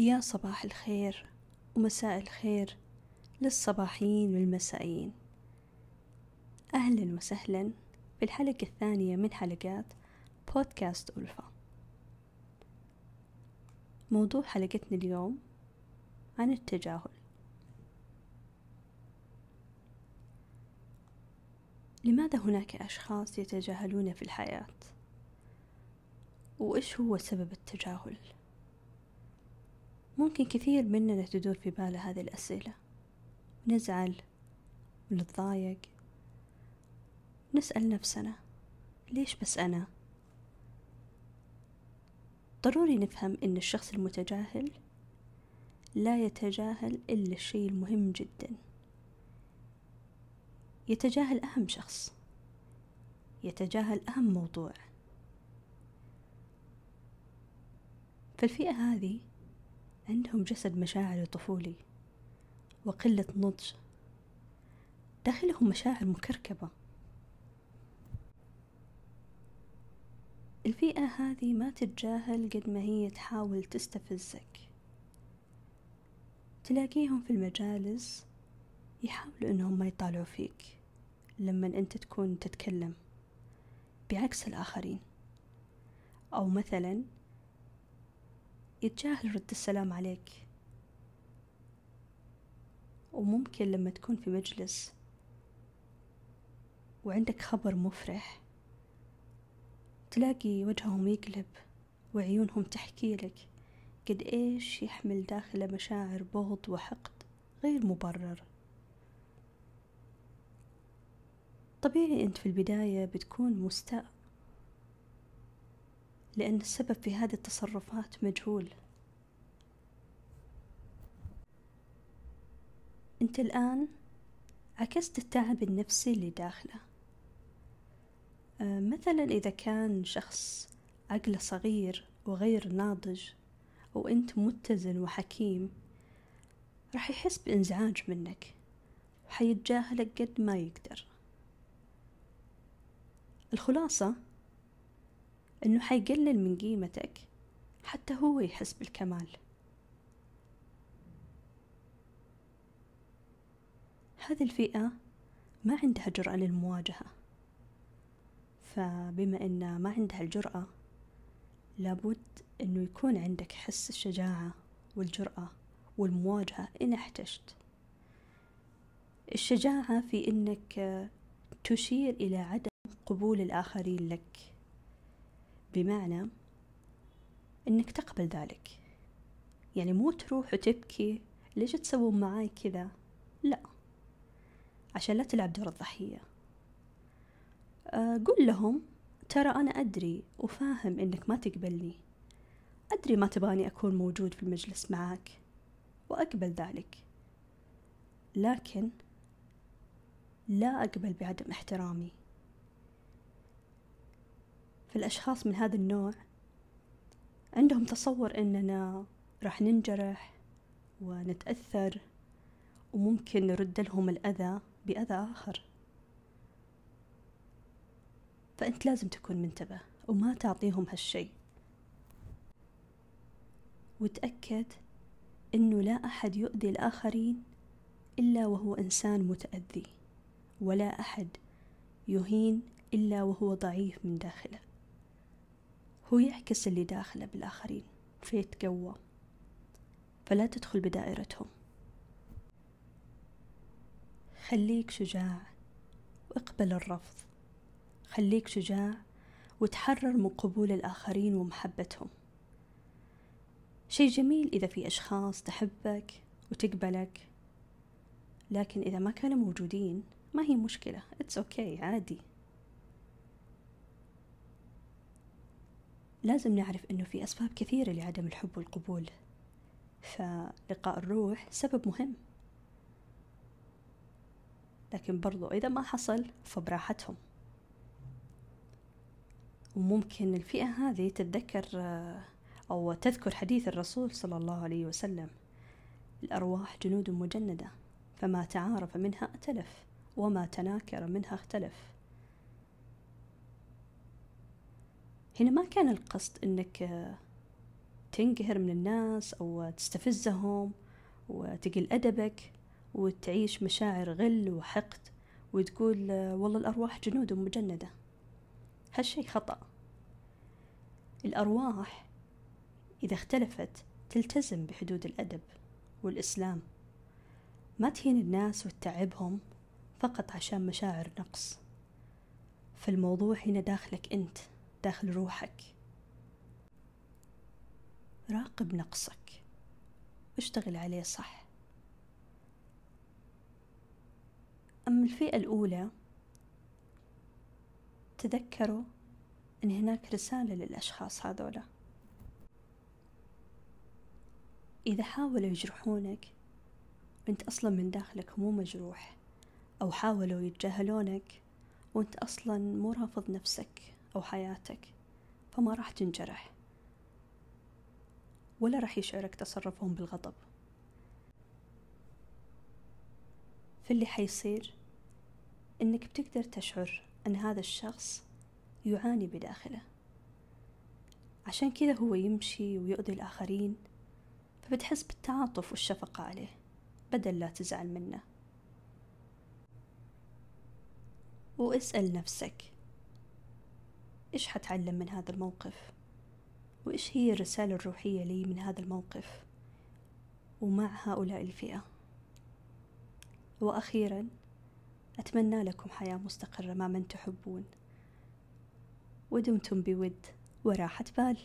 يا صباح الخير ومساء الخير للصباحيين والمسائيين أهلا وسهلا في الحلقة الثانية من حلقات بودكاست ألفا موضوع حلقتنا اليوم عن التجاهل لماذا هناك أشخاص يتجاهلون في الحياة؟ وإيش هو سبب التجاهل؟ ممكن كثير مننا تدور في باله هذه الأسئلة. نزعل ونتضايق نسأل نفسنا ليش بس أنا؟ ضروري نفهم إن الشخص المتجاهل لا يتجاهل إلا الشيء المهم جدا. يتجاهل أهم شخص يتجاهل أهم موضوع. فالفئة هذه عندهم جسد مشاعر طفولي وقلة نضج. داخلهم مشاعر مكركبة. الفئة هذه ما تتجاهل قد ما هي تحاول تستفزك. تلاقيهم في المجالس يحاولوا إنهم ما يطالعوا فيك لما أنت تكون تتكلم بعكس الآخرين. أو مثلا يتجاهل رد السلام عليك. وممكن لما تكون في مجلس وعندك خبر مفرح تلاقي وجههم يقلب وعيونهم تحكي لك قد إيش يحمل داخله مشاعر بغض وحقد غير مبرر. طبيعي أنت في البداية بتكون مستاء لأن السبب في هذه التصرفات مجهول. أنت الآن عكست التعب النفسي اللي داخله. آه، مثلا إذا كان شخص عقله صغير وغير ناضج وأنت متزن وحكيم راح يحس بإنزعاج منك وحيتجاهلك قد ما يقدر. الخلاصة إنه حيقلل من قيمتك حتى هو يحس بالكمال. هذه الفئة ما عندها جرأة للمواجهة. فبما أن ما عندها الجرأة لابد أنه يكون عندك حس الشجاعة والجرأة والمواجهة إن احتجت. الشجاعة في أنك تشير إلى عدم قبول الآخرين لك. بمعنى إنك تقبل ذلك. يعني مو تروح وتبكي ليش تسوون معاي كذا؟ لا. عشان لا تلعب دور الضحية. أه قول لهم ترى أنا أدري وفاهم إنك ما تقبلني. أدري ما تبغاني أكون موجود في المجلس معاك وأقبل ذلك. لكن لا أقبل بعدم احترامي. فالأشخاص من هذا النوع عندهم تصور أننا راح ننجرح ونتأثر وممكن نرد لهم الأذى بأذى آخر. فأنت لازم تكون منتبه وما تعطيهم هالشي. وتأكد أنه لا أحد يؤذي الآخرين إلا وهو إنسان متأذي ولا أحد يهين إلا وهو ضعيف من داخله. هو يعكس اللي داخله بالآخرين فيتقوى فلا تدخل بدائرتهم. خليك شجاع واقبل الرفض. خليك شجاع وتحرر من قبول الآخرين ومحبتهم. شيء جميل إذا في أشخاص تحبك وتقبلك لكن إذا ما كانوا موجودين ما هي مشكلة it's okay okay, عادي. لازم نعرف أنه في أسباب كثيرة لعدم الحب والقبول فلقاء الروح سبب مهم. لكن برضو إذا ما حصل فبراحتهم. وممكن الفئة هذه تتذكر أو تذكر حديث الرسول صلى الله عليه وسلم الأرواح جنود مجندة فما تعارف منها ائتلف وما تناكر منها اختلف. هنا ما كان القصد إنك تنقهر من الناس أو تستفزهم وتقل أدبك وتعيش مشاعر غل وحقد وتقول والله الأرواح جنود مجندة. هالشي خطأ. الأرواح إذا اختلفت تلتزم بحدود الأدب والإسلام. ما تهين الناس وتتعبهم فقط عشان مشاعر نقص. فالموضوع هنا داخلك أنت. داخل روحك. راقب نقصك. واشتغل عليه صح. أما الفئة الأولى تذكروا أن هناك رسالة للأشخاص هذولا إذا حاولوا يجرحونك وأنت أصلا من داخلك مو مجروح أو حاولوا يتجاهلونك وأنت أصلا مو رافض نفسك. أو حياتك فما راح تنجرح. ولا راح يشعرك تصرفهم بالغضب. فاللي حيصير إنك بتقدر تشعر أن هذا الشخص يعاني بداخله. عشان كذا هو يمشي ويؤذي الآخرين فبتحس بالتعاطف والشفقة عليه بدل لا تزعل منه. واسأل نفسك إيش حتعلم من هذا الموقف؟ وإيش هي الرسالة الروحية لي من هذا الموقف؟ ومع هؤلاء الفئة. وأخيرا أتمنى لكم حياة مستقرة مع من تحبون. ودمتم بود وراحة بال.